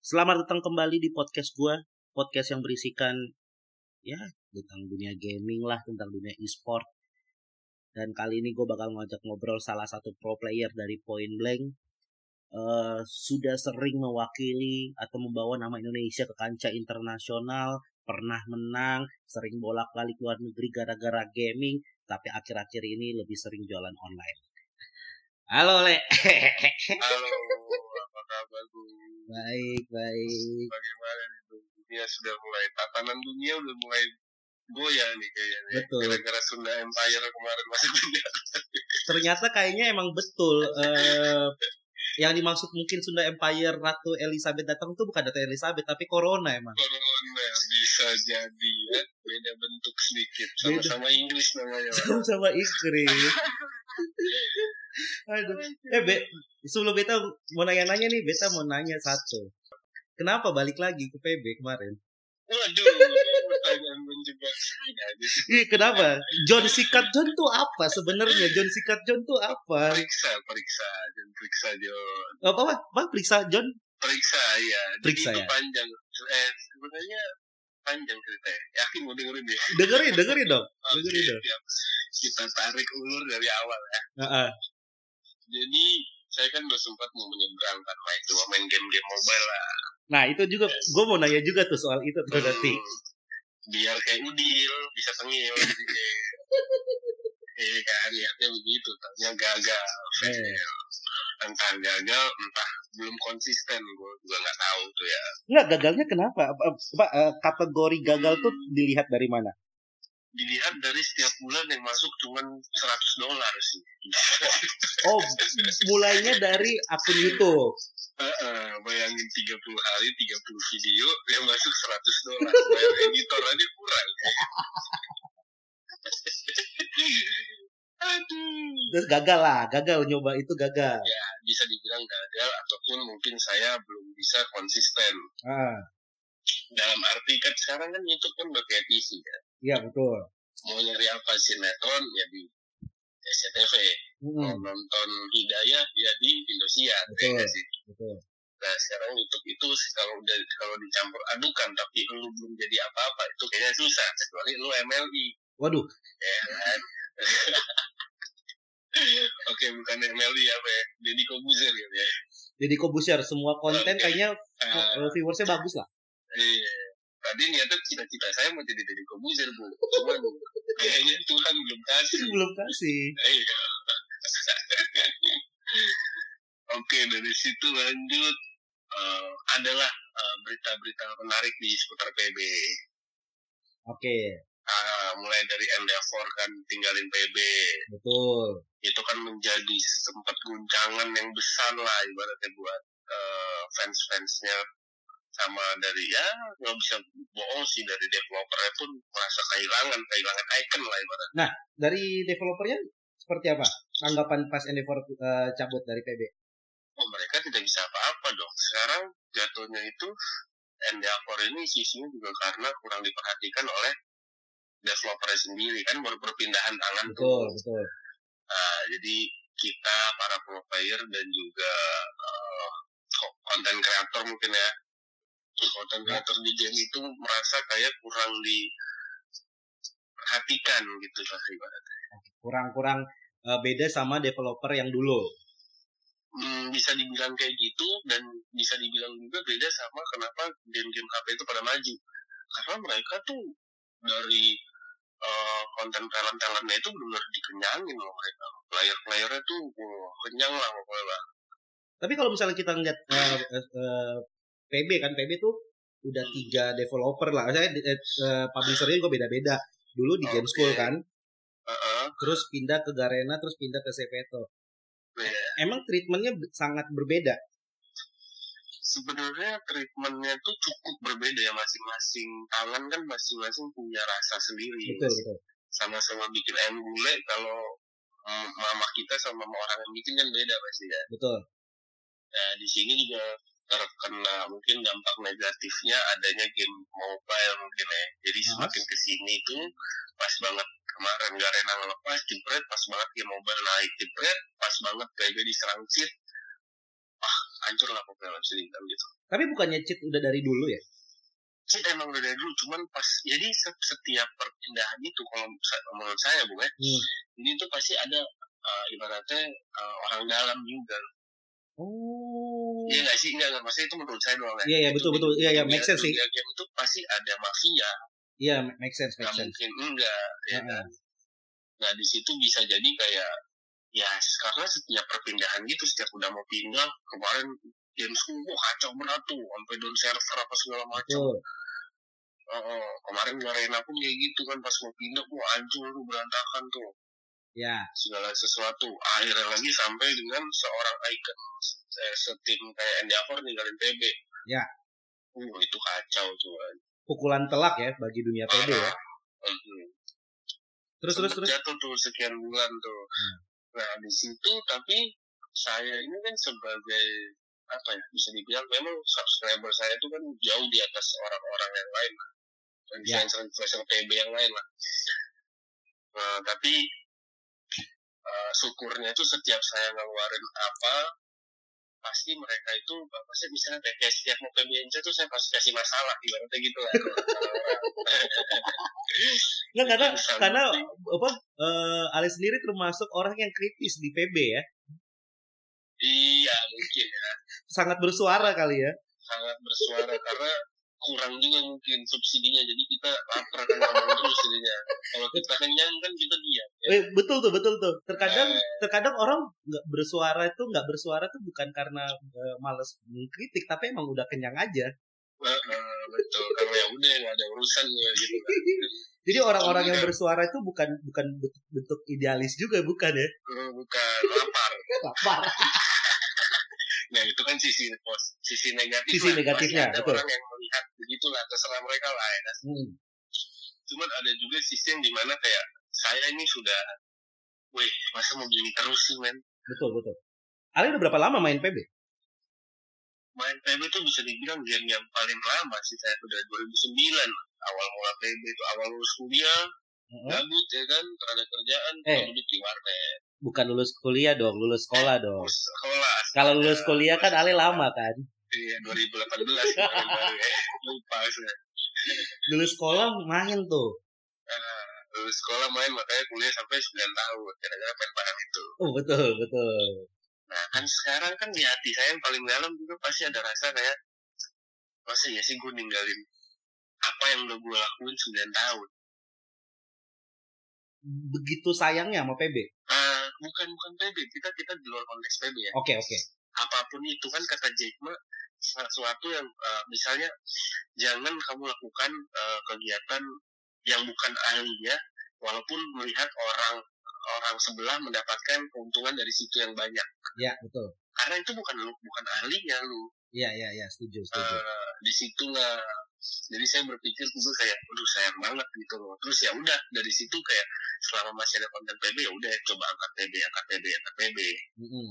Selamat datang kembali di podcast gue, podcast yang berisikan ya tentang dunia gaming lah, tentang dunia e-sport. Dan kali ini gue bakal ngajak ngobrol salah satu pro player dari Point Blank. Uh, sudah sering mewakili atau membawa nama Indonesia ke kancah internasional, pernah menang, sering bolak-balik luar negeri gara-gara gaming, tapi akhir-akhir ini lebih sering jualan online. Halo Le. Halo, apa kabar Bu? baik, baik. Bagaimana itu? Dunia sudah mulai, tatanan dunia udah mulai goyah nih kayaknya. Betul. Gara-gara Sunda Empire kemarin masih dunia. Ternyata kayaknya emang betul eh yang dimaksud mungkin Sunda Empire Ratu Elizabeth datang itu bukan Ratu Elizabeth tapi Corona emang. Corona bisa jadi ya, beda bentuk sedikit. Sama-sama Inggris namanya. Sama-sama Inggris. Aduh. Eh, Be, sebelum Beta mau nanya-nanya nih, Beta mau nanya satu. Kenapa balik lagi ke PB kemarin? Waduh, pertanyaan menjebak. Ih, kenapa? John Sikat John tuh apa sebenarnya? John Sikat John tuh apa? Periksa, periksa, dan periksa John. Apa apa? Apa periksa John? Periksa ya. Jadi Periksa, itu ya. panjang. Eh, sebenarnya panjang ceritanya. Yakin mau dengerin deh. Dengerin, dengerin dong. Oke, Dengerin dong. siap. Kita tarik ulur dari awal ya. Heeh. Jadi saya kan udah sempat mau menyeberang karena itu main game-game mobile lah. Nah, itu juga gue mau nanya juga tuh soal itu tuh nanti. Hmm, biar kayak udil bisa tengil jadinya. Iya kan, niatnya begitu, ternyata gagal. Eh. Entah gagal, entah belum konsisten, gue juga nggak tahu tuh ya. Enggak, gagalnya kenapa? Apa, eh, kategori gagal tuh dilihat dari mana? Dilihat dari setiap bulan yang masuk cuman 100 dolar sih. Oh, mulainya dari akun YouTube. Heeh, bayangin 30 hari, 30 video yang masuk 100 dolar. Bayar editor aja kurang. Aduh. Terus gagal lah, gagal nyoba itu gagal. Ya, bisa dibilang gagal ataupun mungkin saya belum bisa konsisten. Ah, Dalam arti kan sekarang kan YouTube kan kayak TV ya. iya betul. Mau nyari apa sinetron ya di SCTV. Mau Hmm, nonton Hidayah ya di. Betul. ya nggak sih? betul. Nah sekarang YouTube itu kalau udah kalau dicampur adukan tapi lu belum jadi apa-apa itu kayaknya susah kecuali lu MLI Waduh, ya kan. Oke bukan apa ya Deddy Kobuzer gitu ya. jadi Kobusier semua konten Oke. kayaknya eh, viewersnya bagus lah. iya. Tadi niatnya cita-cita saya mau jadi Deddy Kobuzer bu, cuman kayaknya Tuhan belum kasih. Belum kasih. Iya. Oke dari situ lanjut Eh, adalah eh, berita-berita menarik di seputar PB. Oke, Ah, mulai dari Endeavor kan tinggalin PB betul. itu kan menjadi sempat guncangan yang besar lah ibaratnya buat eh, fans-fansnya sama dari ya nggak bisa bohong sih dari developernya pun merasa kehilangan kehilangan icon lah ibaratnya Dari developernya seperti apa? Tanggapan pas Endeavor eh, cabut dari PB? oh mereka tidak bisa apa-apa dong sekarang jatuhnya itu Endeavor ini sisinya juga karena kurang diperhatikan oleh developer sendiri kan baru perpindahan tangan Betul, tuh betul. Nah, jadi kita para pro player dan juga eh, ko- konten kreator mungkin ya konten kreator di game itu merasa kayak kurang diperhatikan gitu lah ibaratnya. Kurang-kurang eh, beda sama developer yang dulu. Hmm, bisa dibilang kayak gitu dan bisa dibilang juga beda sama kenapa game-game HP itu pada maju karena mereka tuh dari eh, konten talent-talentnya itu benar dikenyangin loh mereka player-playernya tuh kenyang lah pokoknya lah. Tapi kalau misalnya kita ngeliat eh, eh, eh, PB kan PB tuh udah tiga developer lah. Saya eh, publishernya juga beda-beda. Dulu di Oke. Game School kan, Heeh. terus pindah ke Garena, terus pindah ke Sepeto. Iya. Emang treatmentnya sangat berbeda. Sebenarnya treatmentnya tuh cukup berbeda ya masing-masing tangan kan masing-masing punya rasa sendiri Betul betul. sama-sama bikin ayam gulai kalau mm, mama kita sama mama orang yang bikin kan beda pasti ya Betul. nah di sini juga terkena mungkin dampak negatifnya adanya game mobile mungkin ya jadi Ah. semakin ke sini tuh pas banget kemarin Garena ngelepas jepret pas banget game mobile naik jepret pas banget kayak diserang cheat hancur lah pokoknya dibilang gitu Tapi bukannya cheat udah dari dulu ya? cheat emang udah dari dulu cuman pas jadi se- setiap perpindahan itu kalau menurut saya bu ya Hmm. ini tuh pasti ada uh, ibaratnya uh, orang dalam juga Oh. Iya nggak sih? Nggak, nggak. Maksudnya itu menurut saya doang ya. Iya, iya, betul, betul. Iya, iya, make sense sih. game itu pasti ada mafia. Iya, make sense, make sense. mungkin enggak. Ya kan? Nah di situ bisa jadi kayak ya karena setiap perpindahan gitu setiap udah mau pindah kemarin game semua kacau berat tuh sampai down server apa segala macam. Betul. Heeh. kemarin Garena pun kayak gitu kan pas mau pindah mau hancur tuh berantakan tuh Ya, segala sesuatu akhirnya lagi sampai dengan seorang icon eh, setim kayak Andy Avor ninggalin PB Ya. uh itu kacau tuh kan pukulan telak ya bagi dunia PB ya. Mhm. Terus terus Sempet terus. jatuh tuh sekian bulan tuh Hmm. Nah di situ tapi saya ini kan sebagai apa ya bisa dibilang memang subscriber saya itu kan jauh di atas orang-orang yang lain Ya. influencer influencer PB yang lain lah nah, tapi eh, syukurnya itu setiap saya ngeluarin apa pasti mereka itu pasti misalnya kayak setiap mau PBNC tuh saya pasti kasih masalah ibaratnya gitu lah Nggak karena karena apa eh Ali sendiri termasuk orang yang kritis di PB ya. iya mungkin ya Sangat bersuara kali ya. sangat bersuara karena kurang juga mungkin subsidinya jadi kita lapar kan ngomong terus jadinya kalau kita kenyang kan kita diam ya. Eh, betul tuh, betul tuh. Terkadang Eh. terkadang orang nggak bersuara itu nggak bersuara tuh bukan karena eh, males mengkritik, tapi emang udah kenyang aja. Eh, eh, betul karena ya udah nggak ada urusan gue gitu kan. Jadi orang-orang yang bersuara itu bukan bukan bentuk, bentuk idealis juga bukan ya? Eh, bukan lapar Lapar. nah itu kan sisi pos sisi negatif Sisi negatifnya, betul. orang yang begitulah terserah mereka lah ya kan. Hmm. cuman ada juga sisi yang di mana kayak saya ini sudah wih masa mau gini terus sih men Betul betul. Ali udah berapa lama main PB? main PB itu bisa dibilang game yang paling lama sih saya udah 2009 awal mula PB itu awal lulus kuliah Heeh. gabut ya kan terada kerjaan Eh. duduk di warnet Bukan lulus kuliah dong, lulus sekolah dong. terus sekolah Kalau lulus kuliah kan Ali lama kan. Iya 2018 kemarin baru ya lupa saya Lulus sekolah main tuh. Nah, lulus sekolah main makanya kuliah sampai 9 tahun gara-gara main barang itu Oh betul betul. nah kan sekarang kan di hati saya yang paling dalam juga pasti ada rasa kayak masa ya sih gue ninggalin apa yang udah gue lakuin 9 tahun Begitu sayangnya sama PB. Ah, bukan bukan PB kita kita di luar konteks PB ya Oke oke. apa pun itu kan kata Jack Ma sesuatu yang eh, misalnya jangan kamu lakukan eh, kegiatan yang bukan ahlinya walaupun melihat orang orang sebelah mendapatkan keuntungan dari situ yang banyak Ya betul. karena itu bukan lu bukan ahlinya lu Iya iya iya setuju setuju. Eh, di situlah jadi saya berpikir juga kayak aduh sayang banget gitu loh terus ya udah dari situ kayak selama masih ada konten PB ya udah coba angkat PB angkat PB angkat PB Mm-mm.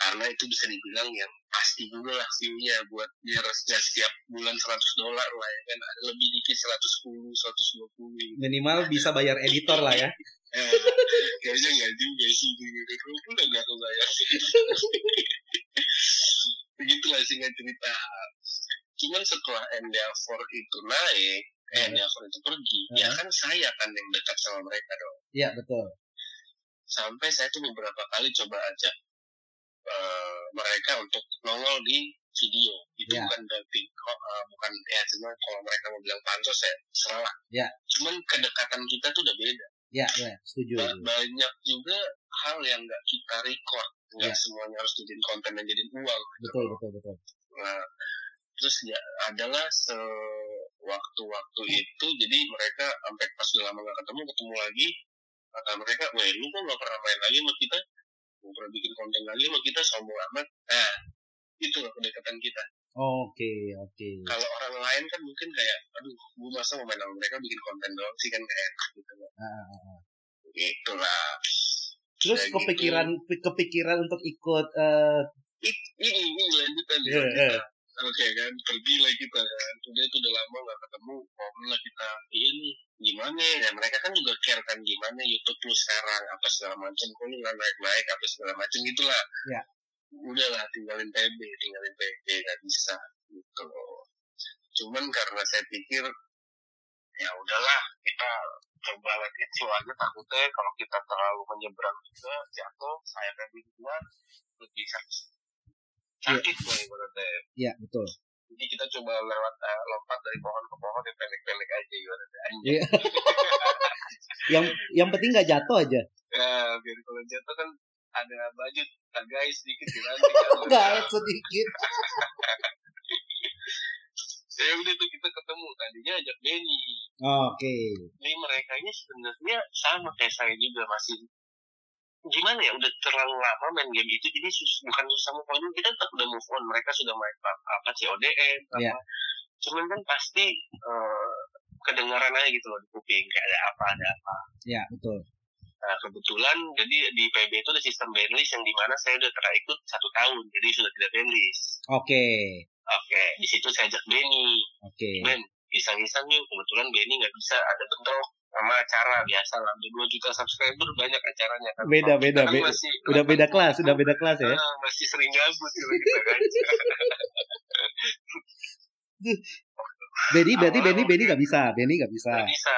Karena itu bisa dibilang yang pasti juga lah view-nya buat biar setiap, setiap bulan 100 dolar lah ya kan lebih dikit 110 120 Minimal bisa bayar editor lah ya. eh, kayaknya nggak juga sih gitu kalau udah nggak kebayar begitulah singkat cerita cuman setelah NDA4 itu naik eh, Hmm. NDA4 itu pergi Hmm. ya kan saya kan yang dekat sama mereka dong Iya betul. sampai saya tuh beberapa kali coba ajak eh, mereka untuk nongol di video itu Ya. bukan berarti kok eh, bukan ya cuma kalau mereka mau bilang pansos ya salah Ya. cuman kedekatan kita tuh udah beda Iya iya setuju. Ba- banyak juga hal yang nggak kita record nggak Ya. semuanya harus jadiin konten dan jadiin uang Betul betul betul. nah terus ya adalah sewaktu-waktu itu jadi mereka sampai pas udah lama nggak ketemu ketemu lagi kata mereka wah lu kok nggak pernah main lagi sama kita pernah bikin konten lagi sama kita sombong amat nah itu loh kedekatan kita Oke oke. kalau orang lain kan mungkin kayak aduh gue masa mau main sama mereka bikin konten doang sih kan kayak enak gitu loh Ah, itulah Terus Kayak gitu. kepikiran kepikiran untuk ikut It- ini ini lanjutan Iya, iya. Oke kan? Pergi lah kita kan? Udah itu udah lama nggak ketemu ngobrol lah kita. Ini gimana ya? Mereka kan juga care kan gimana YouTube lu sekarang apa segala macam. Kok lu nggak naik naik apa segala macam gitulah. Iya. udahlah tinggalin PB tinggalin PB nggak bisa gitu loh. Cuman karena saya pikir ya udahlah kita coba let it show aja. Takutnya kalau kita terlalu menyeberang juga jatuh saya kan dua lebih sakit sakit yeah. gue ibaratnya iya betul. Jadi kita coba lewat uh, lompat dari pohon ke pohon yang pendek-pendek aja ibaratnya Iya. yang yang penting nggak jatuh aja. Ya biar kalau jatuh kan ada baju guys sedikit di nggak sedikit. Saya udah tuh kita ketemu. Tadinya ajak Benny. Oke. Okay. ini mereka ini sebenarnya sama kayak saya juga masih gimana ya udah terlalu lama main game itu jadi sus, bukan susah move on kita tetap udah move on mereka sudah main apa, CODM apa yeah. cuman kan pasti uh, kedengaran aja gitu loh di kuping kayak ada apa ada apa ya yeah, betul Nah, kebetulan jadi di PB itu ada sistem bandlist yang di mana saya udah ikut satu tahun, jadi sudah tidak bandlist. Oke. Okay. Oke, okay. di situ saya ajak Benny. Oke. Okay. Ben, iseng-iseng yuk, kebetulan Benny nggak bisa ada bentrok sama acara biasa lah. Udah 2 juta subscriber banyak acaranya kan. Beda, beda, kan beda. Masih, udah beda kelas, udah beda kelas ya. Uh, masih sering gabut gitu kan. Benny berarti Benny Benny nggak bisa, Benny nggak bisa. Gak bisa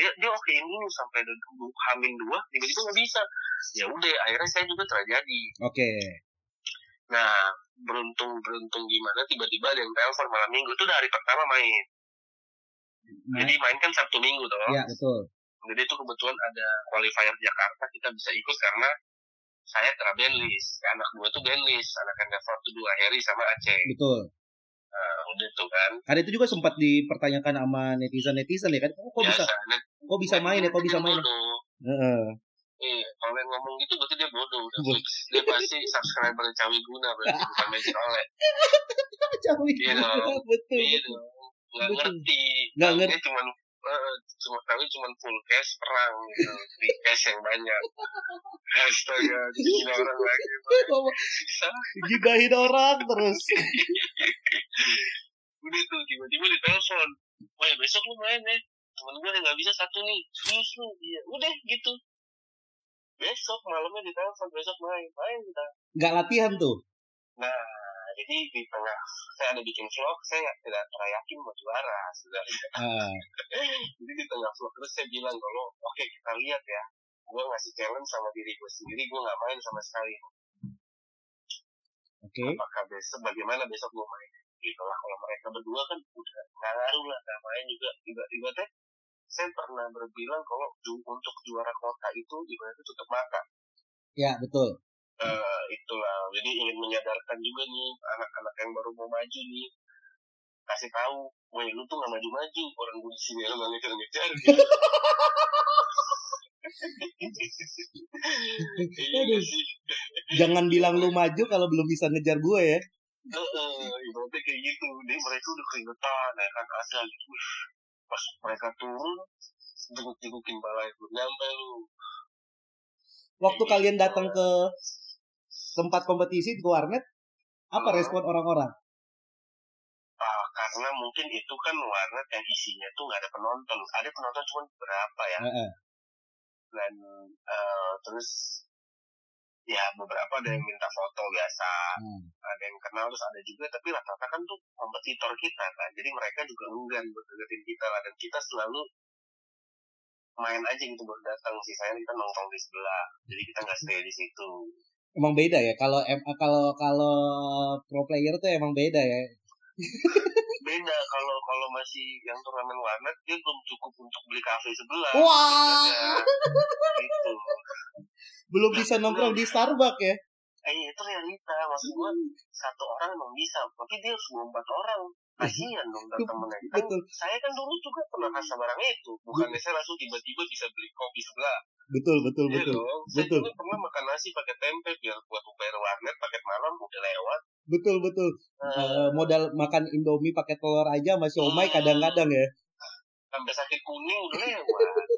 dia dia oke ini sampai hamil dua tiba-tiba nggak bisa ya udah akhirnya saya juga terjadi oke okay. nah beruntung beruntung gimana tiba-tiba ada yang telepon malam minggu itu dari pertama main nah. jadi main kan sabtu minggu toh iya betul jadi itu kebetulan ada qualifier Jakarta kita bisa ikut karena saya tera bandlist anak dua tuh bandlist anak anak tuh dua Harry sama Aceh betul Nah, udah tuh kan. Karena itu juga sempat dipertanyakan sama netizen-netizen ya kan. Kok Biasa, bisa? Kok bisa main ya? Kok bisa main? Heeh. Iya, kalau yang ngomong gitu berarti dia bodoh udah fix. Dia pasti subscriber Cawi Guna berarti bukan Magic Oleh. Cawi iya Guna, betul. Iya. Nggak ngerti. Nggak ngerti. Cuma uh, cuma kami cuma full cash perang gitu di cash yang banyak. Astaga gila orang lagi gibahin orang terus. Udah tuh tiba-tiba ditelepon. Wah ya besok lu main ya temen gue nggak bisa satu nih. Serius lu? Iya. Udah gitu. Besok malamnya ditelepon besok main. Main kita. Nggak latihan tuh? Nah jadi di tengah saya ada bikin vlog saya tidak terayakin mau juara sebenarnya uh. jadi di tengah vlog terus saya bilang kalau oke okay, kita lihat ya gue ngasih challenge sama diri gue sendiri gue nggak main sama sekali. Oke. Okay. apakah besok bagaimana besok gue main? Gitu lah kalau mereka berdua kan udah nggak ngaruh lah nggak main juga. Tiba-tiba teh saya pernah berbilang kalau untuk juara kota itu ibaratnya tutup mata ya betul uh, itulah jadi ingin menyadarkan juga nih anak-anak yang baru mau maju nih kasih tahu weh lu tuh gak maju-maju orang gue di sini lo gak ngejar-ngejar gitu. Jangan bilang lu maju kalau belum bisa ngejar gue ya. Heeh, ibaratnya kayak gitu. Dia mereka udah keringetan ya kan asal gitu. Pas mereka turun, jenguk-jengukin balai itu nyampe lu. Waktu kalian datang ke tempat kompetisi di warnet apa hmm. respon orang-orang? Uh, karena mungkin itu kan warnet yang isinya tuh nggak ada penonton, ada penonton cuma berapa ya. Uh -uh. Dan uh, terus ya beberapa ada yang minta foto biasa, hmm. ada yang kenal terus ada juga, tapi rata-rata kan tuh kompetitor kita kan, jadi mereka juga enggan buat deketin kita lah dan kita selalu main aja gitu baru datang sih saya kita nongkrong di sebelah jadi kita nggak stay di situ emang beda ya? Kalau kalau kalau pro player tuh emang beda ya? Beda. Kalau kalau masih yang turnamen warnet dia belum cukup untuk beli kafe sebelah. Wah. Gitu. belum bisa nongkrong di Starbucks ya? Eh itu realita. Maksud gue satu orang emang bisa. Tapi dia harus empat orang kasihan dong dan temennya. Kan betul. saya kan dulu juga pernah rasa barang itu. Bukannya saya langsung tiba-tiba bisa beli kopi sebelah. Betul betul iya betul. dong. saya betul. juga pernah makan nasi pakai tempe biar buat bayar warnet pakai malam udah lewat. Betul betul. Uh, uh, modal makan indomie pakai telur aja masih omai kadang-kadang ya. Sampai sakit kuning udah lewat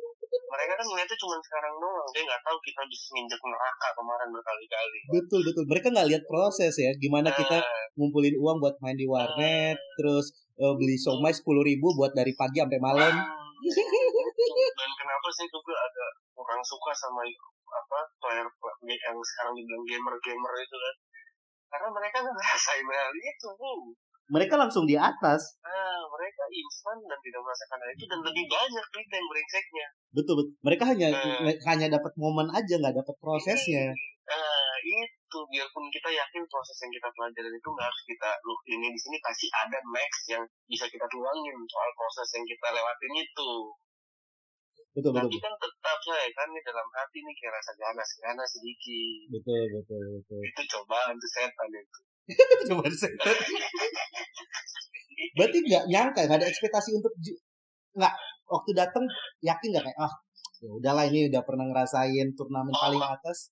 mereka kan ngeliatnya cuma sekarang doang. Dia nggak tahu kita bisa nginjek neraka kemarin berkali-kali. Betul betul. Mereka nggak lihat proses ya gimana nah, kita ngumpulin uang buat main di warnet nah, terus uh, beli somai sepuluh ribu buat dari pagi sampai malam. Nah, dan kenapa sih juga ada orang suka sama apa player yang sekarang dibilang gamer gamer itu kan? Karena mereka ngerasain hal itu mereka langsung di atas. Ah mereka instan dan tidak merasakan hal itu dan lebih banyak berita yang brengseknya. Betul betul mereka hanya Nah. hanya dapat momen aja nggak dapat prosesnya. Ah itu biarpun kita yakin proses yang kita pelajarin itu nggak harus kita look ini di sini pasti ada next yang bisa kita tuangin soal proses yang kita lewatin itu. Betul betul tapi kan tetap saya kan nih dalam hati nih kayak rasa ganas ganas sedikit. Betul betul betul. Itu cobaan tuh setan itu coba setan berarti nggak nyangka nggak ada ekspektasi untuk nggak waktu datang yakin nggak kayak ah ya udahlah ini udah pernah ngerasain turnamen paling atas.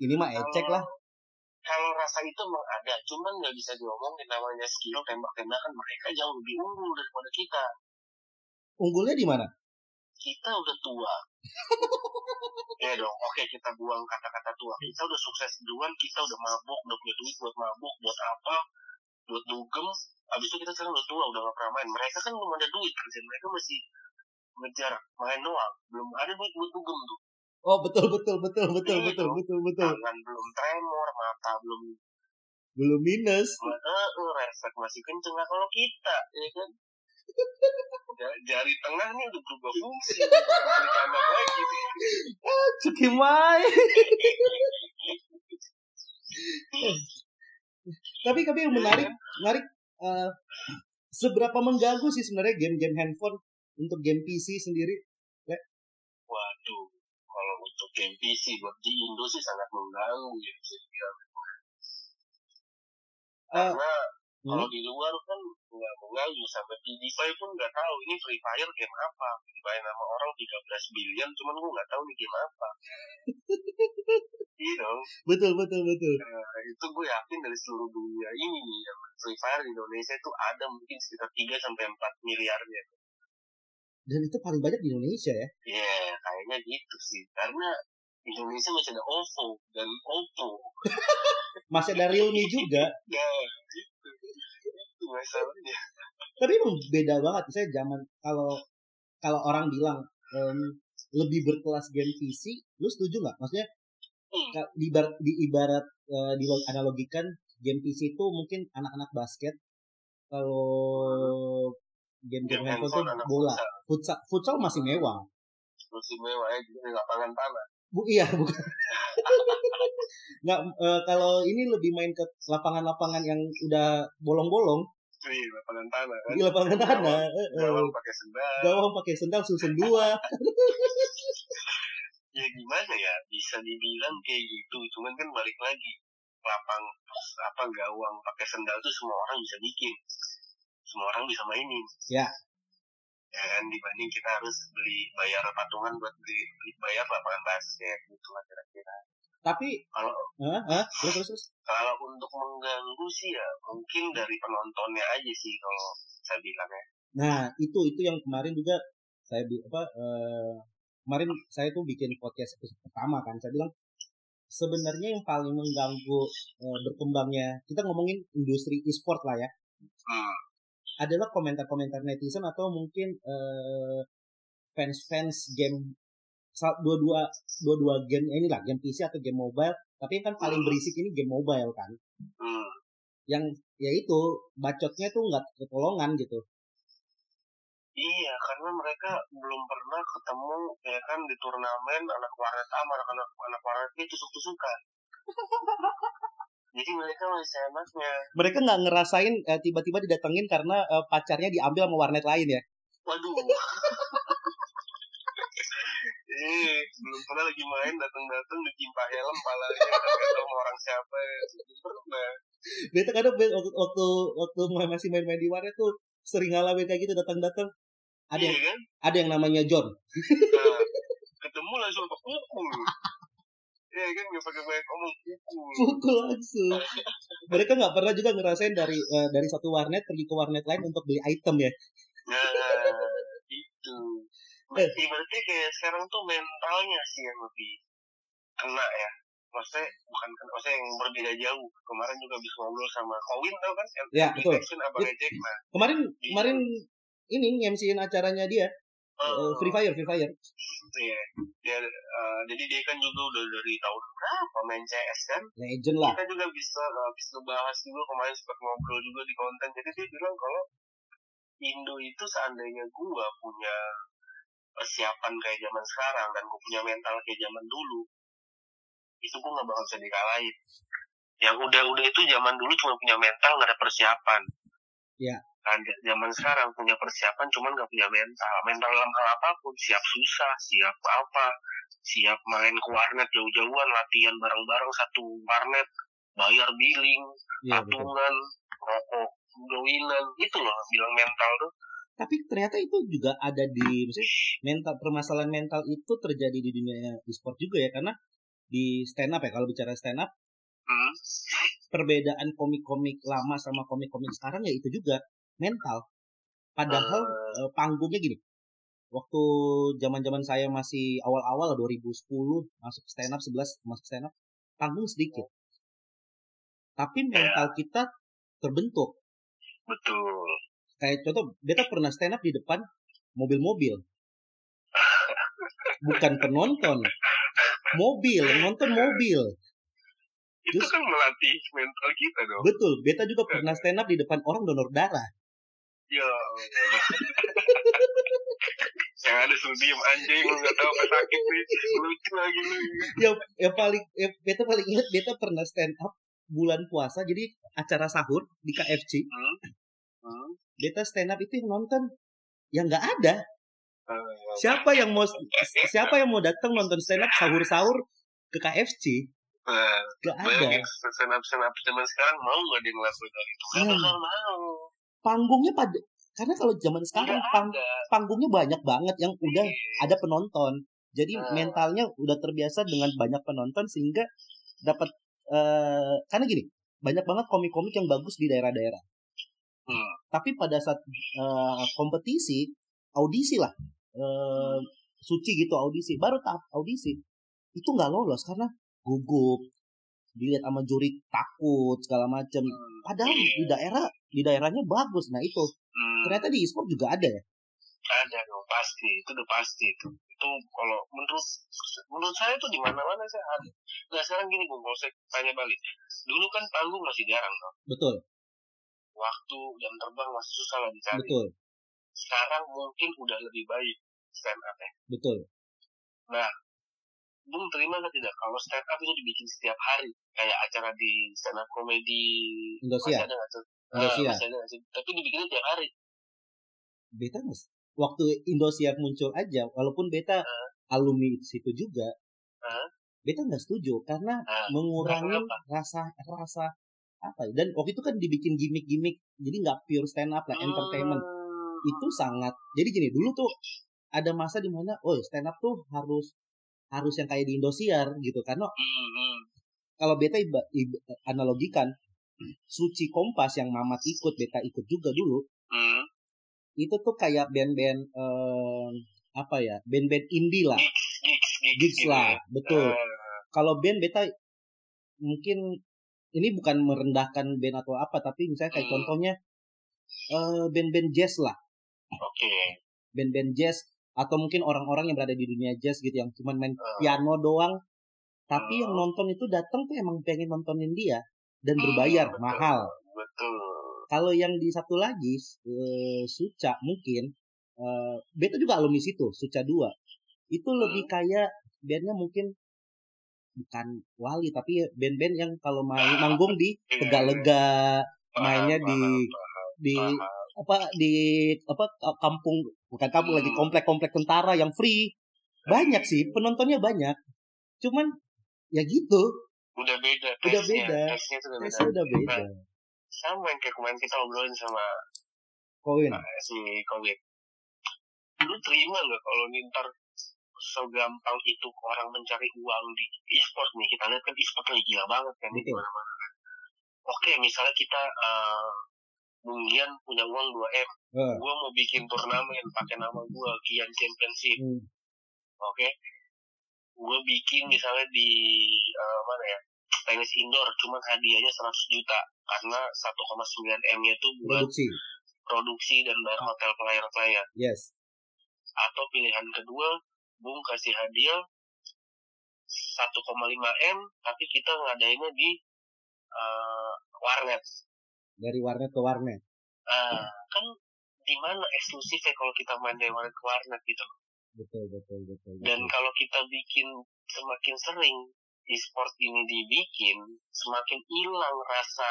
Ini mah ecek lah. kalau rasa itu emang ada cuman nggak bisa diomongin namanya skill tembak-tembakan mereka jauh lebih unggul daripada kita. Unggulnya di mana? Kita udah tua ya dong oke kita buang kata-kata tua. Kita udah sukses duluan kita udah mabuk udah punya duit buat mabuk buat apa buat dugem. Habis itu kita sekarang udah tua udah gak pernah main. Mereka kan belum ada duit kerjaan mereka masih ngejar main doang. Belum ada duit buat dugem tuh. Oh betul betul betul betul Iya, betul dong. betul betul. Tangan belum tremor mata belum belum minus. Eh eh, refleks masih kenceng nah kalau kita ya kan jari tengah nih udah berubah fungsi kanan lagi Cukimai tapi tapi yang menarik menarik eh, seberapa mengganggu sih sebenarnya game-game handphone untuk game PC sendiri? Waduh, kalau untuk game PC buat di Indo sih sangat mengganggu ya bisa dibilang. Eh, Karena hmm? kalau di luar kan nggak mengganggu sampai di DeFi pun nggak tahu ini Free Fire game apa. Dimain sama orang 13 billion, cuman gue nggak tahu nih game apa. Iya dong, betul betul betul Nah, itu gue yakin dari seluruh dunia ini nih yang Free Fire di Indonesia itu ada mungkin sekitar 3 sampai 4 miliarnya. dan itu paling banyak di Indonesia ya Ya, kayaknya gitu sih. Karena Indonesia masih ada OVO dan Oppo. masih ada Realme juga Ya, gitu. Itu masalahnya. tapi emang beda banget saya zaman kalau kalau orang bilang em, lebih berkelas game PC lu setuju nggak maksudnya Hmm. di ibarat di ibarat eh, di analogikan game PC itu mungkin anak-anak basket kalau game-game Game handphone anak bola futsal. futsal masih mewah Masih mewah ya, jadi lapangan tanah. Bu iya bukan nggak eh, kalau ini lebih main ke lapangan-lapangan yang udah bolong-bolong Wih, lapangan tanah kan. di lapangan tanah eh, eh. Gawang pakai sendal. gawang pakai sendal susun dua Ya gimana ya, bisa dibilang kayak gitu. Cuman kan balik lagi. Lapang, apa gawang pakai sendal tuh semua orang bisa bikin. Semua orang bisa mainin. Ya. Ya kan, dibanding kita harus beli bayar patungan buat beli, beli bayar lapangan basket gitu lah kira-kira. tapi Kalau Hah? Hah? terus terus terus kalau untuk mengganggu sih ya mungin dari penontonnya aja sih kalau saya bilang ya. Nah, itu itu yang kemarin juga saya apa eh, kemarin saya tuh bikin podcast episode pertama kan. Saya bilang sebenarnya yang paling mengganggu eh, berkembangnya kita ngomongin industri e-sport lah ya, Hmm. Adalah komentar-komentar netizen atau mungkin eh, fans-fans game dua-dua dua-dua game ini lah game PC atau game mobile tapi yang kan paling berisik ini game mobile kan Hmm. yang ya itu bacotnya tuh nggak ketolongan gitu Iya, karena mereka belum pernah ketemu ya kan di turnamen anak warnet sama anak anak anak warnet itu tusuk-tusukan. Jadi mereka masih enaknya. mereka nggak ngerasain eh, tiba-tiba didatengin karena eh, pacarnya diambil sama warnet lain ya Waduh. eh, belum pernah lagi main datang-datang ditimpa helm palanya nggak tahu orang siapa ya. Belum pernah. beta kadang waktu waktu waktu ma- masih main-main di warnet tuh sering ngalamin kayak gitu datang-datang ada Iya yang kan? ada yang namanya John Nah, ketemu langsung kepukul. Iya kan nggak pakai banyak ngomong pukul. pukul langsung mereka nggak pernah juga ngerasain dari eh, dari satu warnet pergi ke warnet lain untuk beli item ya Nah, itu. Eh. Ibaratnya kayak sekarang tuh mentalnya sih yang lebih kena ya. Maksudnya bukan kena, maksudnya yang berbeda jauh. Kemarin juga bisa ngobrol sama Kowin tau kan? Ya, betul. Jackson abangnya Jack. Nah, kemarin kemarin ini ngemsiin acaranya dia Uh, Free Fire, Free Fire. Iya. Dia uh, jadi dia kan juga udah dari tahun berapa main CS kan? Legend lah. Kita juga bisa uh, bisa bahas juga kemarin sempat ngobrol juga di konten. Jadi dia bilang kalau Indo itu seandainya gua punya persiapan kayak zaman sekarang dan gua punya mental kayak zaman dulu, itu gua nggak bakal bisa dikalahin. Yang udah-udah itu zaman dulu cuma punya mental nggak ada persiapan. Ya. Kan zaman sekarang punya persiapan cuman nggak punya mental. Mental dalam hal apa pun, siap susah, siap apa, siap main ke warnet jauh-jauhan, latihan bareng-bareng satu warnet, bayar billing, betul. patungan, rokok, gawinan, itu loh bilang mental tuh. Tapi ternyata itu juga ada di mental permasalahan mental itu terjadi di dunia e-sport juga ya karena di stand up ya kalau bicara stand up Hmm. perbedaan komik-komik lama sama komik-komik sekarang ya itu juga mental. Padahal eh, panggungnya gini. Waktu zaman-zaman saya masih awal-awal 2010 masuk stand up 11 masuk stand up panggung sedikit. Tapi mental kita terbentuk. Betul. Kayak contoh beta pernah stand up di depan mobil-mobil. Bukan penonton. Mobil, nonton mobil. Itu Terus- kan melatih mental kita dong. Betul, beta juga pernah stand up di depan orang donor darah. Ya. Yang ada suruh diem anjing lu gak tau apa sakit nih. Lucu lagi lu. yang yang paling yang beta paling ingat beta pernah stand up bulan puasa jadi acara sahur di KFC Hmm. Hmm. beta stand up itu yang nonton yang nggak ada Eh, siapa yang mau siapa yang mau datang nonton stand up sahur sahur ke KFC eh, nggak ada Bayangin senap-senap zaman sekarang mau gak dia ngelakuin hal itu? Gak Hmm. bakal mau. Panggungnya pada karena kalau zaman sekarang Nggak pang, ada. panggungnya banyak banget yang udah Iya. ada penonton jadi Hmm. mentalnya udah terbiasa dengan banyak penonton sehingga dapat eh karena gini banyak banget komik-komik yang bagus di daerah-daerah Hmm. tapi pada saat eh, kompetisi audisi lah eh, suci gitu audisi baru tahap audisi itu nggak lolos karena gugup dilihat sama juri takut segala macam Hmm. padahal Iya. di daerah di daerahnya bagus. Nah itu. Hmm. ternyata di e-sport juga ada ya? Ada dong pasti. Itu udah pasti itu. Itu kalau menurut menurut saya tuh di mana mana saya ada. Nah sekarang gini bung kalau saya tanya balik. Dulu kan panggung masih jarang dong betul. Waktu jam terbang masih susah lah dicari. Betul. Sekarang mungkin udah lebih baik stand up ya betul Bung terima nggak tidak? Kalau stand up itu dibikin setiap hari. Kayak acara di stand up komedi masih ada nggak tuh? Indosiar. Ada nggak sih? Tapi dibikinnya tiap hari. beta mas waktu Indosiar muncul aja walaupun beta alumni situ juga Hah? beta nggak setuju karena Ah, mengurangi rasa rasa apa ya, dan waktu itu kan dibikin gimmick-gimmick jadi nggak pure stand up lah entertainment Hmm. itu sangat jadi gini dulu tuh ada masa di mana oh stand up tuh harus harus yang kayak di Indosiar gitu karena Hmm, hmm. kalau beta iba- iba- analogikan Suci Kompas yang Mamat ikut beta ikut juga dulu Hmm. itu tuh kayak band-band eh, apa ya band-band indie lah Gigs, gitu lah ya. betul Ah, kalau band beta mungkin ini bukan merendahkan band atau apa tapi misalnya kayak Hmm. contohnya eh, band-band jazz lah Oke. band-band jazz atau mungkin orang-orang yang berada di dunia jazz gitu yang cuma main piano doang tapi Hmm. yang nonton itu datang tuh emang pengen nontonin dia dan Hmm, berbayar betul. mahal. Betul. kalau yang di satu lagi eh, Suca mungkin eh, beta juga alumni situ Suca 2 itu lebih kayak bandnya mungkin bukan wali tapi band-band yang kalau main manggung di Iya, Tegalega Paham, mainnya di di apa di apa kampung bukan kampung lagi Hmm. komplek-komplek tentara yang free. Banyak sih penontonnya banyak. Cuman ya gitu Udah beda. Udah taste-nya. beda. Taste-nya tuh udah beda. tesnya udah beda Sama yang kayak kemarin kita obrolin sama koin eh, si Covid. Lu terima nggak kalau nih ntar segampang itu orang mencari uang di e-sport nih kita lihat kan e-sport lagi gila banget kan di mana-mana kan. Oke misalnya kita Bung punya uang 2 m, Eh, gue mau bikin turnamen pakai nama gue Gian Championship, hmm, oke? Gue bikin misalnya di eh, mana ya tenis indoor, cuman hadiahnya 100 juta karena 1,9 m nya itu buat produksi. produksi dan bayar hotel player-player. yes. Atau pilihan kedua Bung kasih hadiah 1,5 m tapi kita ngadainnya di uh, warnet. Dari warnet ke warnet. Uh, kan di mana eksklusifnya kalau kita main dari warnet ke warnet gitu betul betul betul, betul. dan kalau kita bikin semakin sering e-sport ini dibikin semakin hilang rasa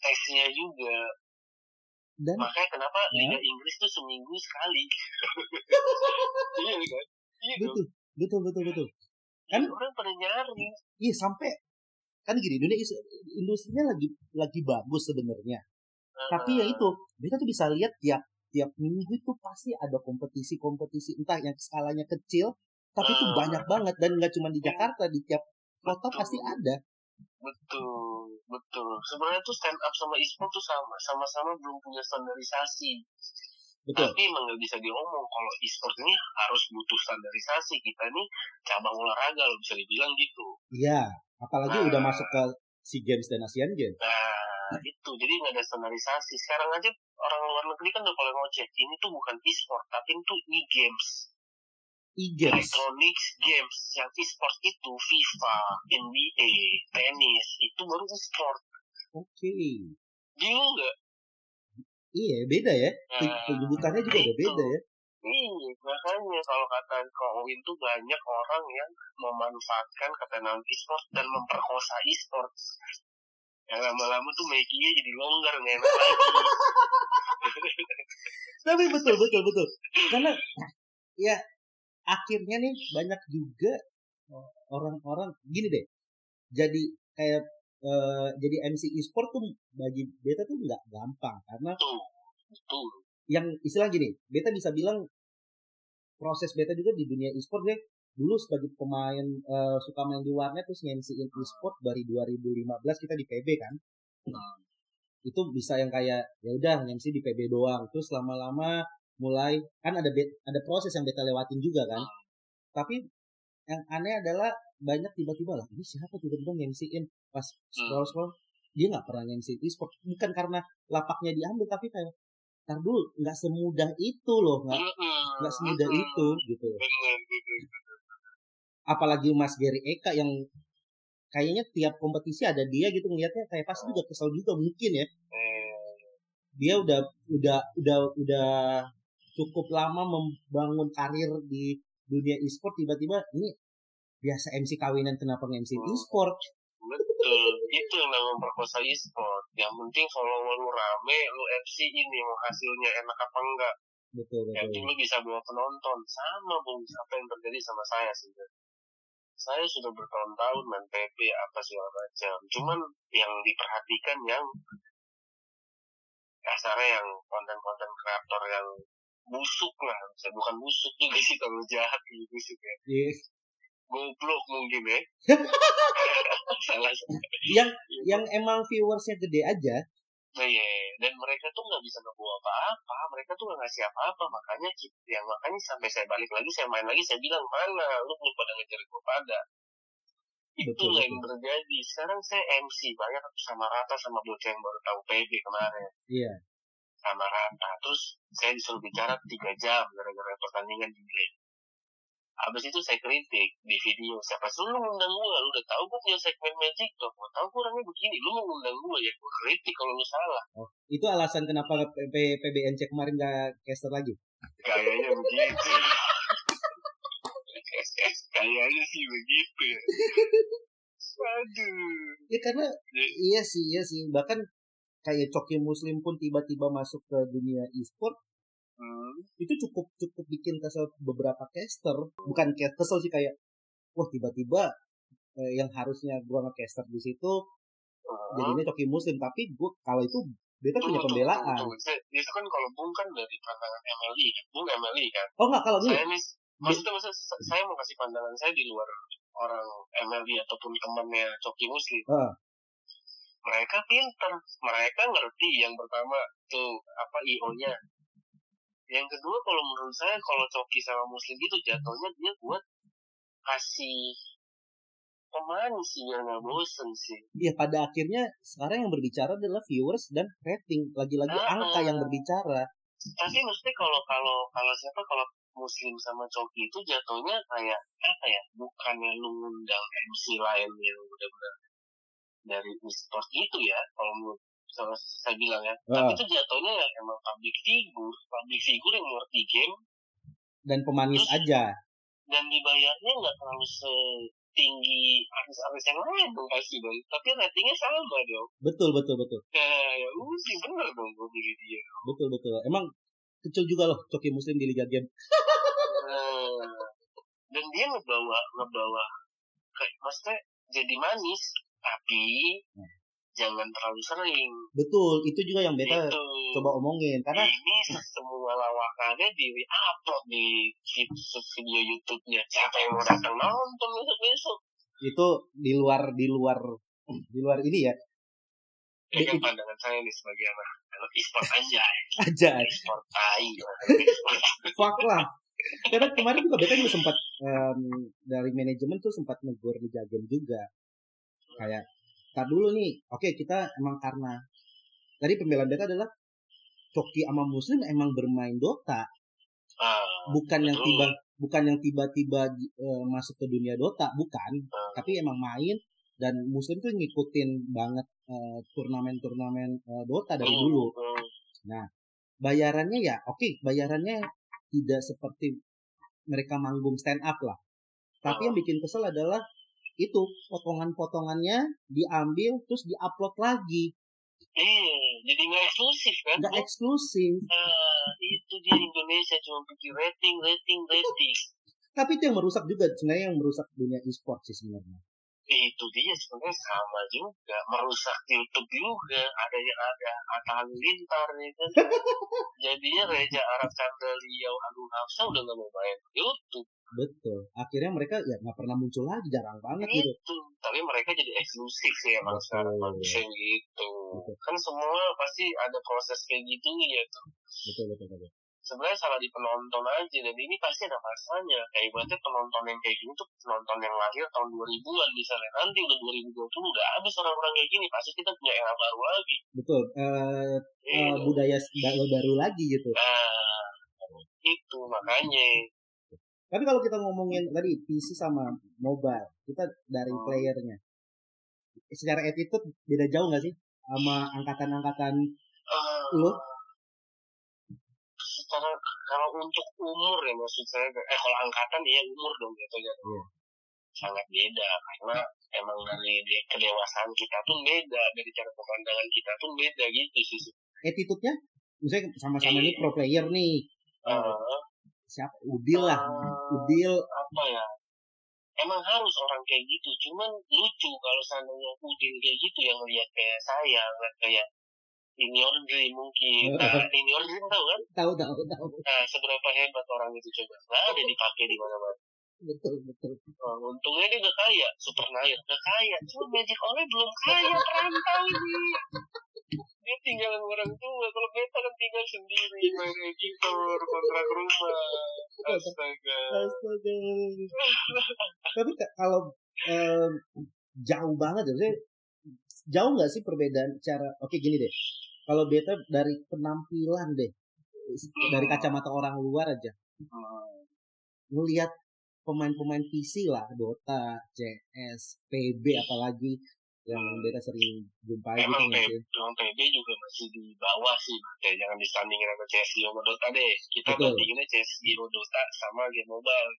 tesnya juga. Dan makanya kenapa ya? Liga Inggris tuh seminggu sekali. Iya kan? Iya betul betul betul betul. Kan orang pada nyari. Iya sampai kan gini dunia industrinya lagi lagi bagus sebenarnya. Uh, tapi ya itu kita tuh bisa lihat tiap tiap minggu itu pasti ada kompetisi-kompetisi entah yang skalanya kecil tapi itu banyak banget. Dan nggak cuma di Jakarta di tiap kota pasti ada. Betul betul. Sebenarnya tuh stand up sama e-sport tuh sama sama-sama belum punya standarisasi. Betul. Tapi emang nggak bisa diomong kalau e-sport ini harus butuh standarisasi. Kita nih cabang olahraga loh bisa dibilang gitu. Iya, apalagi nah, udah masuk ke SEA Games dan Asian Games. Nah, itu. Jadi nggak ada standarisasi. Sekarang aja orang luar negeri kan udah kalau ngoceh, ini tuh bukan e-sport, tapi itu e-games. E-games. Electronics games. Yang e-sport itu FIFA, NBA, tenis, itu baru e-sport. Oke. Okay. Bingung nggak? Iya, beda ya. Nah, Penyebutannya juga udah beda ya. Iya, makanya kalau kata Kowin tuh banyak orang yang memanfaatkan ketenaran e-sport dan memperkosa e-sport. Yang lama-lama tuh making jadi longgar nih enak lagi. Tapi betul betul betul. Karena ya akhirnya nih banyak juga orang-orang gini deh. Jadi kayak uh, jadi MC e-sport tuh bagi beta tuh nggak gampang karena betul, betul. yang istilah gini, beta bisa bilang proses beta juga di dunia e-sport deh. Dulu sebagai pemain uh, suka main di warnet terus ngemsiin e-sport dari 2015 kita di PB kan. Hmm. itu bisa yang kayak ya udah ngemsi di PB doang. Terus lama-lama mulai kan ada ada proses yang beta lewatin juga kan. Hmm. tapi yang aneh adalah banyak tiba-tiba lah ini siapa tiba-tiba ngemsiin pas scroll scroll dia nggak pernah ngemsiin e-sport. Bukan karena lapaknya diambil tapi kayak ntar dulu nggak semudah itu loh nggak nggak semudah itu gitu. Apalagi Mas Gary Eka yang kayaknya tiap kompetisi ada dia gitu ngelihatnya kayak pasti juga kesel juga mungkin ya. Dia udah udah udah udah cukup lama membangun karir di dunia e-sport tiba-tiba ini biasa MC kawinan kenapa nge-MC hmm. e-sport betul itu yang namanya perkosa e-sport. Yang penting follower lu rame lu FC ini mau hasilnya enak apa enggak. Betul betul. yang lu bisa bawa penonton. Sama bung apa yang terjadi sama saya sih. Saya sudah bertahun-tahun main PB apa segala macam. Cuman yang diperhatikan yang kasarnya yang konten-konten kreator yang busuk lah. Saya bukan busuk juga sih kalau jahat gitu busuk ya yes goblok mungkin ya salah yang yang emang viewersnya gede aja Nah, iya, dan mereka tuh nggak bisa ngebawa apa-apa, mereka tuh nggak ngasih apa-apa, makanya yang makanya sampai saya balik lagi, saya main lagi, saya bilang mana, lu belum pada ngejar gue pada. Itu betul, yang betul. terjadi. Sekarang saya MC banyak sama rata sama bocah yang baru tahu PB kemarin. Iya. Sama rata. Terus saya disuruh bicara tiga jam gara-gara pertandingan di Habis itu saya kritik di video. Siapa suruh lu ngundang gue? Lu udah tahu gue punya segmen Magic Talk. Gue tahu gue orangnya begini. Lu ngundang gue ya gue kritik kalau lu salah. Oh, itu alasan kenapa P PBNC kemarin gak caster lagi? Kayaknya begitu. Kayaknya sih begitu ya. Aduh. Ya karena ya. iya sih, iya sih. Bahkan kayak Coki Muslim pun tiba-tiba masuk ke dunia e-sport hmm. itu cukup cukup bikin kesel beberapa caster. Bukan kesel sih kayak wah tiba-tiba eh, yang harusnya gua ngecaster di situ hmm. jadinya coki muslim. Tapi gua kalau itu beta punya pembelaan. itu kan kalau bung kan dari pandangan MLI kan? Bung MLI kan? Oh enggak kalau saya nih maksudnya maksud saya mau kasih pandangan saya di luar orang MLI ataupun temannya coki muslim. Uh. mereka pinter. Mereka ngerti yang pertama tuh apa io nya yang kedua kalau menurut saya kalau coki sama muslim gitu jatuhnya dia buat kasih pemanis sih biar nggak bosen sih. Iya pada akhirnya sekarang yang berbicara adalah viewers dan rating lagi-lagi uh, angka yang berbicara. tapi mesti kalau kalau kalau siapa kalau muslim sama coki itu jatuhnya kayak apa ya bukannya lu ngundang MC lain yang benar-benar dari e-sport itu ya kalau menurut sama saya bilang ya. Ah. tapi itu jatuhnya ya emang public figure. Public figure yang ngerti game. Dan pemanis aja. Dan dibayarnya nggak terlalu setinggi artis-artis yang lain dong pasti dong tapi ratingnya sama dong. Betul betul betul. Kayak ya udah sih bener dong gue pilih dia. Betul betul. Emang kecil juga loh coki muslim di liga game. Nah, dan dia ngebawa ngebawa kayak maksudnya jadi manis tapi Hmm. Jangan terlalu sering. Betul itu juga yang beta itu. coba omongin karena ini semua lawakannya di upload di vid- video YouTube-nya. Siapa yang mau datang nonton besok besok itu di luar di luar di luar ini ya. Ya kan pandangan saya nih sebagai anak anak e-sport aja. Aja. E-sport tai. Fuck lah. Karena kemarin juga beta juga sempat em, dari manajemen tuh sempat negur di juga. Kayak tar dulu nih. Oke kita emang karena tadi pembelaan beta adalah Coki sama Muslim emang bermain Dota. Ah, bukan yang tiba bukan yang tiba-tiba eh, masuk ke dunia Dota bukan. Ah, tapi emang main dan Muslim tuh ngikutin banget eh, turnamen-turnamen eh, Dota dari dulu. hmm, bayarannya ya oke bayarannya tidak seperti mereka manggung stand up lah. Tapi yang bikin kesel adalah itu potongan-potongannya diambil terus diupload lagi iya jadi nggak eksklusif kan nggak eksklusif Ah, itu dia Indonesia cuma pikir rating, rating, rating. tapi itu yang merusak juga sebenarnya yang merusak dunia e-sport sih sebenarnya Itu dia sebenarnya sama juga, merusak YouTube juga. Ada yang ada Atta Halilintar ya kan. Jadinya Reja Arab Chandra Liau Agung Hafsa udah nggak mau main YouTube. Betul akhirnya mereka ya nggak pernah muncul lagi jarang banget gitu Itu. Tapi mereka jadi eksklusif sih emang Betul. sekarang gitu. Betul. Kan semua pasti ada proses kayak gitu gitu. betul betul betul sebenarnya salah di penonton aja dan ini pasti ada masanya kayak ibaratnya penonton yang kayak gini tuh penonton yang lahir tahun 2000-an misalnya nanti udah 2020 udah habis orang-orang kayak gini pasti kita punya era baru lagi betul Eh, eh, Iya. budaya baru baru lagi gitu nah itu makanya tapi kalau kita ngomongin tadi PC sama mobile kita dari Hmm. playernya secara attitude beda jauh nggak sih sama angkatan-angkatan eh, Lu? secara kalau untuk umur ya maksud saya eh kalau angkatan ya umur dong gitu ya Iya. sangat beda karena emang dari de- kedewasaan kita pun beda dari cara pemandangan kita pun beda gitu sih attitude-nya misalnya sama-sama Iya. nih pro player nih Eh, Eh, siapa Udil lah eh, Udil. Apa ya? Emang harus orang kayak gitu. Cuman lucu kalau seandainya Udin kayak gitu yang lihat kayak saya ngeliat kayak ini Dream mungkin. Nah, ini Dream tahu kan? Tahu tahu tahu. Nah seberapa hebat orang itu coba. Nggak ada dipakai di mana-mana. Betul betul. Nah, untungnya dia udah kaya. Super naik udah kaya. Cuma Magic Oleh belum kaya perantau ini dia tinggalan orang tua. Kalau beta kan tinggal sendiri main editor kontrak rumah. Astaga. Astaga. tapi ka- kalau em, jauh banget ya jauh nggak sih perbedaan cara oke gini deh. Kalau beta dari penampilan deh dari kacamata orang luar aja. Ngelihat pemain-pemain PC lah Dota, CS, PB apalagi yang beta sering jumpai gitu Emang PB, sih? emang PB juga masih di bawah sih, ya, jangan disandingin sama CSGO sama Dota deh. Kita Betul. bandinginnya CSGO Dota sama game mobile.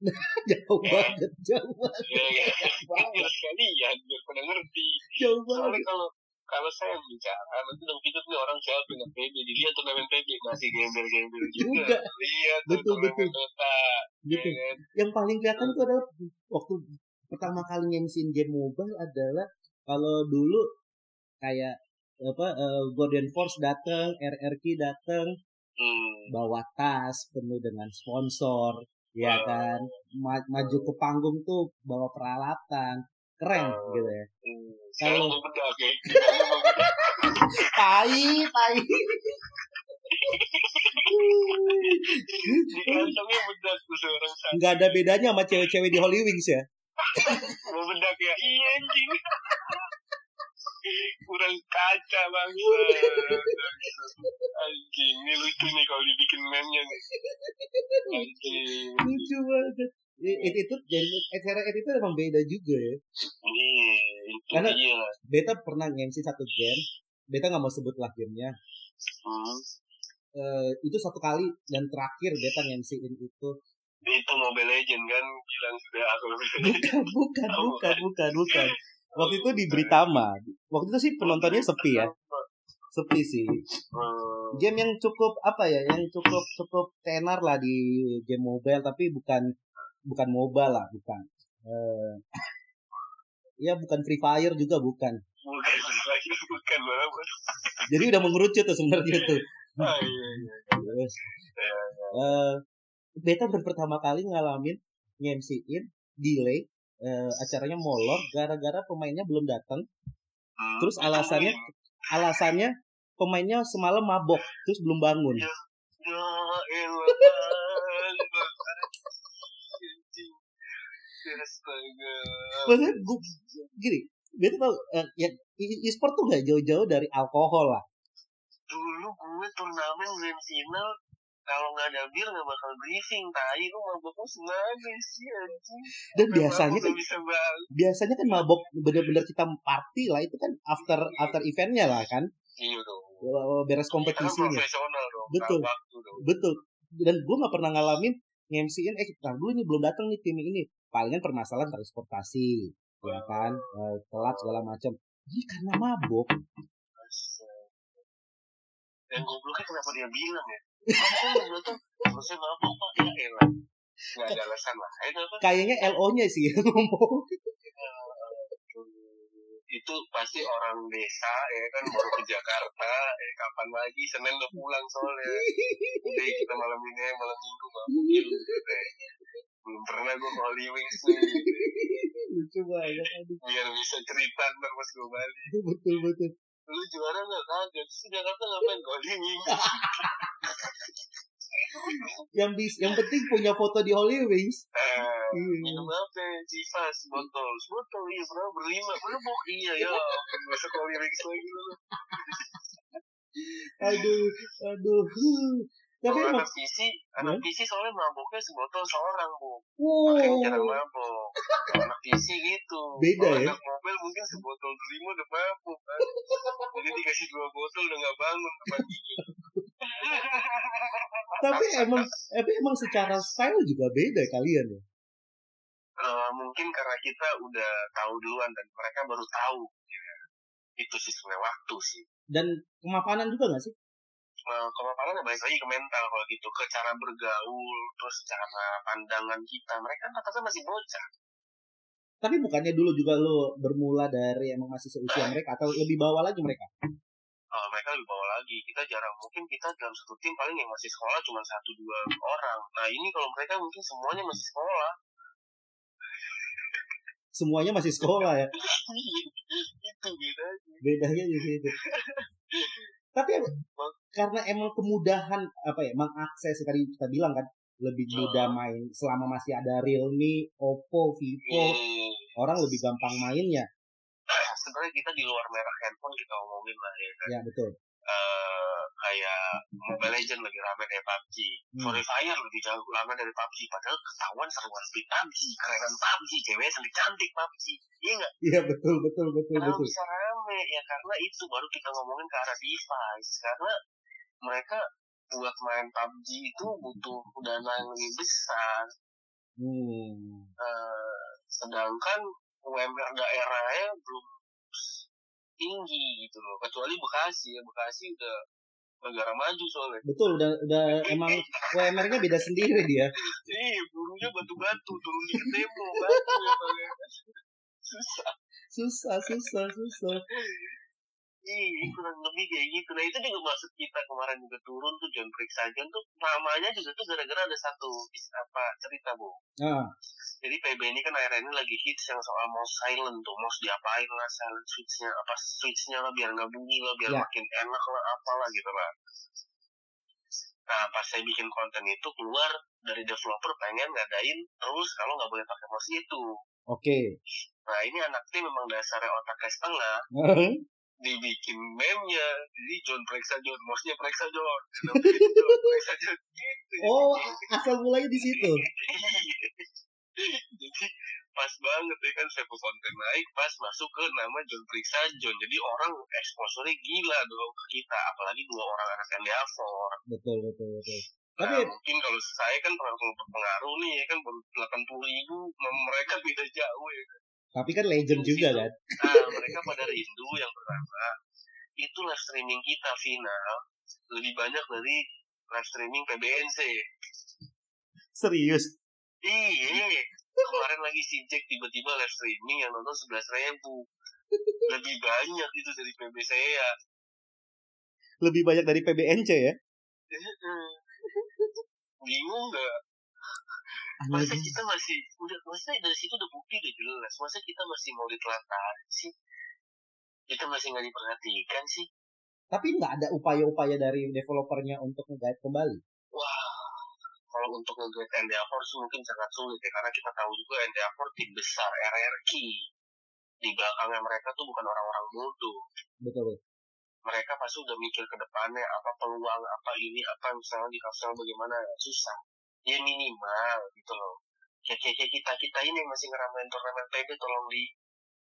jauh Ya. banget, jauh banget, Ya, ya. jauh kan banget, biar pada ngerti. jauh Soalnya banget. kalau kalau saya bicara, nanti dong pikir nih orang siapa yang PB, dilihat turnamen PB, masih gembel-gembel juga. Juga. Lihat tuh Betul, betul. Dota. Gitu. ya kan? Yang paling kelihatan itu adalah waktu pertama kali ngemsin game mobile adalah kalau dulu kayak apa eh, Golden Force datang, RRQ datang, Hmm. bawa tas penuh dengan sponsor, ya kan, Ma- maju ke panggung tuh bawa peralatan, keren Oh. gitu ya. Hmm. Kalau-. Tai, tai. Nggak ada bedanya sama cewek-cewek di Holy Wings ya. Mau bedak ya iya anjing. Kurang kaca bangsa anjing ini lucu nih kalau dibikin meme-nya nih. Anjing lucu banget. It itu jadi acara it itu emang beda juga ya. Iya itu Karena- dia. Beta pernah nge-MC satu game beta nggak mau sebut lah gamenya. Hmm. Eh, itu satu kali dan terakhir beta nge-MC-in itu itu Mobile Legend kan bilang sudah aku bukan bukan bukan bukan bukan. Waktu itu di Britama waktu itu sih penontonnya sepi ya. Sepi sih. Hmm. game yang cukup apa ya yang cukup cukup tenar lah di game mobile tapi bukan bukan mobile lah bukan. Eh ya bukan Free Fire juga bukan. Bukan bukan banget jadi udah mengerucut tuh sebenarnya tuh. Iya iya eh, beta baru pertama kali ngalamin nge-MC-in delay eh, acaranya molor gara-gara pemainnya belum datang Hmm. terus alasannya alasannya pemainnya semalam mabok terus belum bangun ya astaga Bahkan gua, gini, beta tau eh, ya e-sport tuh gak jauh-jauh dari alkohol lah. dulu gue turnamen grand final kalau nggak ada bir nggak bakal briefing tai. Lu maboknya sengaja sih anjing? Dan biasanya kan bisa biasanya kan mabok bener-bener kita party lah itu kan after after eventnya lah kan. Iya dong. Beres kompetisinya. dong Betul. dong. Betul. Dan gue nggak pernah ngalamin nge-MC-in eh kita dulu ini belum datang nih tim ini. Palingan permasalahan transportasi ya kan Eh, telat segala macam. Ini karena mabok. Yang gobloknya kenapa dia bilang ya Eh, kayaknya LO-nya sih yang ngomong. Itu pasti orang desa ya kan baru ke Jakarta eh kapan lagi? Senin udah pulang soalnya. Udah kita malam ini aja, malam minggu mabuk yuk gitu ya. belum pernah gue ke Holy Wings nih lucu banget biar bisa cerita ntar pas gue balik. Betul betul lu juara nggak? Kaget di Jakarta ngapain? Wings yang bis yang penting punya foto di Holy Wings. Eh, Iya. minum apa? Civas botol. Botol iya. Bro berlima. Mabuk iya ya. Ke Holy Wings lagi lu. Aduh aduh tapi anak PC, anak Hmm? PC soalnya mabuknya sebotol seorang, Bu. wow Makanya jarang mabuk. Anak PC gitu. Beda Kalau ya? anak mobil mungkin sebotol lima udah mabuk kan. Jadi dikasih dua botol udah gak bangun pagi. tapi emang tapi emang secara style juga beda kalian ya Eh, mungkin karena kita udah tahu duluan dan mereka baru tahu. Ya. Itu sih sebenarnya waktu sih. dan kemapanan juga gak sih Eh, kemapanan ya balik lagi ke mental kalau gitu. Ke cara bergaul, terus cara pandangan kita. Mereka kan rata-rata masih bocah. tapi bukannya dulu juga lo bermula dari emang masih seusia mereka atau lebih bawah lagi mereka uh, mereka lebih bawah lagi kita jarang mungkin kita dalam satu tim paling yang masih sekolah cuma satu dua orang nah ini kalau mereka mungkin semuanya masih sekolah semuanya masih sekolah ya itu beda bedanya di situ tapi karena emang kemudahan apa ya mengakses tadi kita bilang kan lebih mudah main selama masih ada Realme, Oppo, Vivo Hmm. orang lebih gampang mainnya. Sebenarnya kita di luar merek handphone kita omongin lah ya kan. Ya betul. Eh, kayak Mobile Legend lagi rame kayak PUBG Hmm. Free Fire lebih jauh rame dari PUBG padahal ketahuan seruan speed PUBG kerenan PUBG cewek cantik cantik PUBG iya nggak? Iya betul betul betul Kenapa betul. bisa rame? Ya karena itu baru kita ngomongin ke arah device. Karena mereka buat main PUBG itu butuh dana yang lebih besar. hmm. Eh, sedangkan UMR daerahnya belum tinggi gitu loh. Kecuali Bekasi ya. Bekasi udah negara maju soalnya. betul udah udah emang UMR-nya beda sendiri dia Ih, burunya batu-batu, turun di demo, batu ya. Susah. susah susah susah Iya, kurang lebih kayak gitu. Nah, itu juga maksud kita kemarin juga turun tuh John Prick Sajon tuh namanya juga tuh gara-gara ada satu apa cerita, Bu. nah Jadi PB ini kan akhirnya ini lagi hits yang soal mouse silent tuh, mouse diapain lah, silent switch-nya, apa switch-nya lah biar nggak bunyi lah, biar Ya. makin enak lah, apalah gitu lah. Nah, pas saya bikin konten itu keluar dari developer pengen ngadain terus kalau nggak boleh pakai mouse itu. oke Nah, ini anak tim memang dasarnya otaknya setengah, dibikin meme-nya. Jadi John Preksa John maksudnya Preksa John John Preksa John gitu. Oh, asal mulanya di situ. jadi pas banget ya kan saya konten naik pas masuk ke nama John Preksa John jadi orang exposure gila dong ke kita. Apalagi dua orang anak yang diafor. Betul, betul, betul. Nah, Tapi mungkin kalau saya kan langsung berpengaruh nih ya kan. Delapan puluh ribu mereka beda jauh ya kan tapi kan legend juga kan. nah mereka pada rindu yang pertama. Itu live streaming kita final. Lebih banyak dari live streaming PBNC Serius. iya. Kemarin lagi si Jack tiba-tiba live streaming yang nonton sebelas ribu. Lebih banyak itu dari PB saya. Lebih banyak dari PBNC ya. bingung nggak masa kita masih udah maksudnya dari situ udah bukti udah jelas. Masa kita masih mau ditelantarin sih? Kita masih nggak diperhatikan sih? Tapi nggak ada upaya-upaya dari developernya untuk nge-guide kembali. wah kalau untuk nge-guide NDA4 sih mungkin sangat sulit ya karena kita tahu juga NDA4 tim besar RRQ di belakangnya mereka tuh bukan orang-orang bodoh Betul, betul. mereka pasti udah mikir ke depannya apa peluang apa ini apa misalnya di Arsenal bagaimana susah ya minimal gitu loh kayak kayak kita kita ini yang masih ngeramein turnamen PB tolong di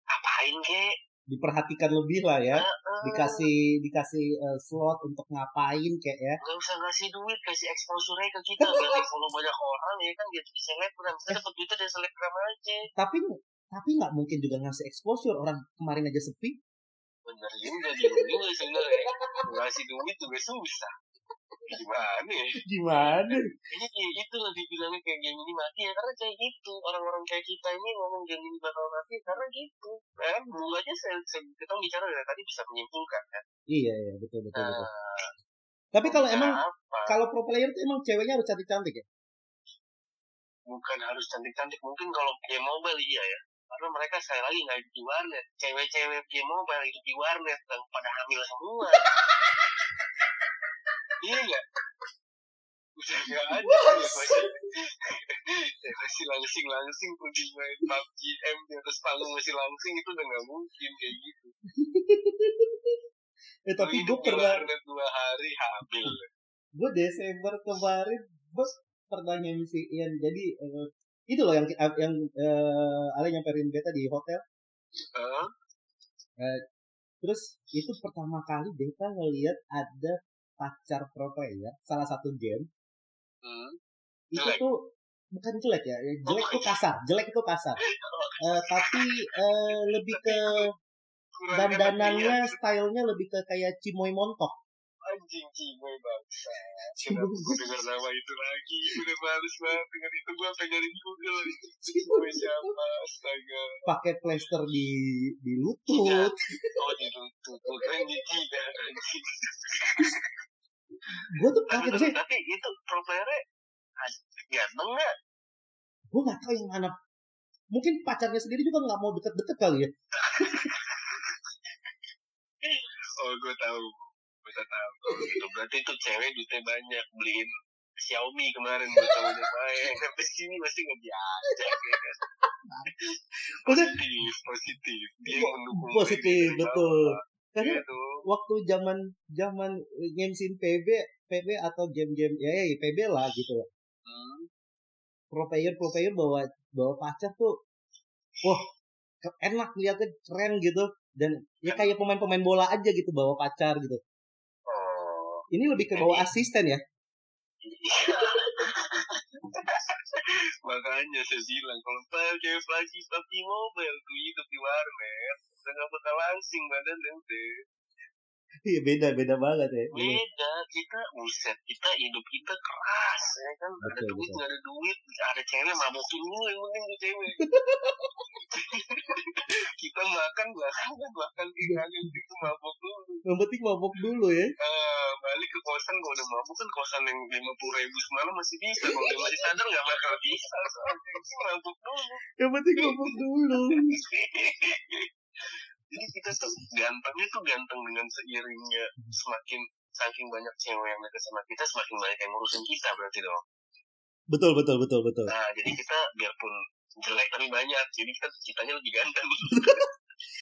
apain kek Diperhatikan lebih lah ya. Heeh. Dikasih dikasih eh, slot untuk ngapain kayak ya. nggak usah ngasih duit kasih exposure ke kita biar follow banyak orang ya kan biar di selebgram kita dapat duitnya dari selebgram aja Tapi tapi nggak mungkin juga ngasih exposure orang kemarin aja sepi. bener juga juga sebenarnya ngasih duit juga susah gimana ya? Gimana? ini kayak gitu loh dibilangnya kayak game ini mati ya karena kayak gitu. Orang-orang kayak kita ini ngomong game ini bakal mati karena gitu. Kan dulu aja saya, saya kita bicara dari tadi bisa menyimpulkan kan. Iya, iya, betul, betul, betul. nah, Tapi kalau emang apa kalau pro player itu emang ceweknya harus cantik-cantik ya? bukan harus cantik-cantik mungkin kalau game mobile iya ya. Karena mereka saya lagi nggak di warnet. Cewek-cewek game mobile hidup di warnet dan pada hamil semua iya nggak? Udah nggak ada ya masih langsing langsing pergi main PUBG M di atas panggung masih langsing itu udah nggak mungkin kayak gitu. Eh tapi gue pernah, dua hari hamil gue Desember kemarin gue pernah MC-in jadi eh, itu loh yang yang eh, Ale nyamperin beta di hotel. Hah? Terus itu pertama kali beta ngeliat ada pacar pro player salah satu game. Hmm. itu Jelek. tuh bukan jelek ya ya, jelek Oh, itu kasar jelek itu kasar. Eh, tapi eh, lebih ke dandanannya stylenya lebih ke kayak cimoy montok. Anjing cimoy bangsa Cimoy. Gue denger nama itu lagi? Udah males banget denger itu gue pengen Google cimoy siapa? Astaga. Pakai plester di di lutut. Oh di lutut. Gue keren di tidak gue tuh kaget sih tapi itu pro playernya ganteng nggak? Gue nggak tahu yang mana. Mungkin pacarnya sendiri juga nggak mau deket-deket kali ya. Oh gue tahu. Gue tahu gitu. Berarti itu cewek duitnya banyak. Beliin Xiaomi kemarin buat cowoknya main sampai sini masih nggak diajak ya kan? Positif positif. Dia mendukung positif betul. bawah. Karena tuh waktu zaman zaman gamesin PB PB atau game-game ya, ya PB lah gitu. Loh Hmm. pro player pro player bawa bawa pacar tuh wah enak lihatnya keren gitu. Dan ya kayak pemain-pemain bola aja gitu bawa pacar gitu. Oh. ini lebih ke bawa asisten ya Makanya saya bilang kalau pak cewek lagi PUBG mobile tuh hidup di udah nggak langsing badan. Iya beda beda banget ya. Iya. Beda kita buset kita hidup kita keras ya kan? Ada Betul, duit nggak ada duit ada cewek mabokin dulu yang penting tuh cewek. kita makan makan kan? Makan kayak kalian itu mabok dulu. yang penting mabok dulu ya. Ah, balik ke kosan kalau udah mabuk kan kosan yang lima puluh ribu semalam masih bisa. Kalau dia masih sadar nggak bakal bisa. Soalnya itu mabuk dulu. yang penting mabok dulu Jadi kita tuh gantengnya tuh ganteng dengan seiringnya semakin saking banyak cewek yang deket sama kita semakin banyak yang ngurusin kita berarti dong. betul betul betul betul Nah jadi kita biarpun jelek tapi banyak jadi kita kitanya lebih ganteng.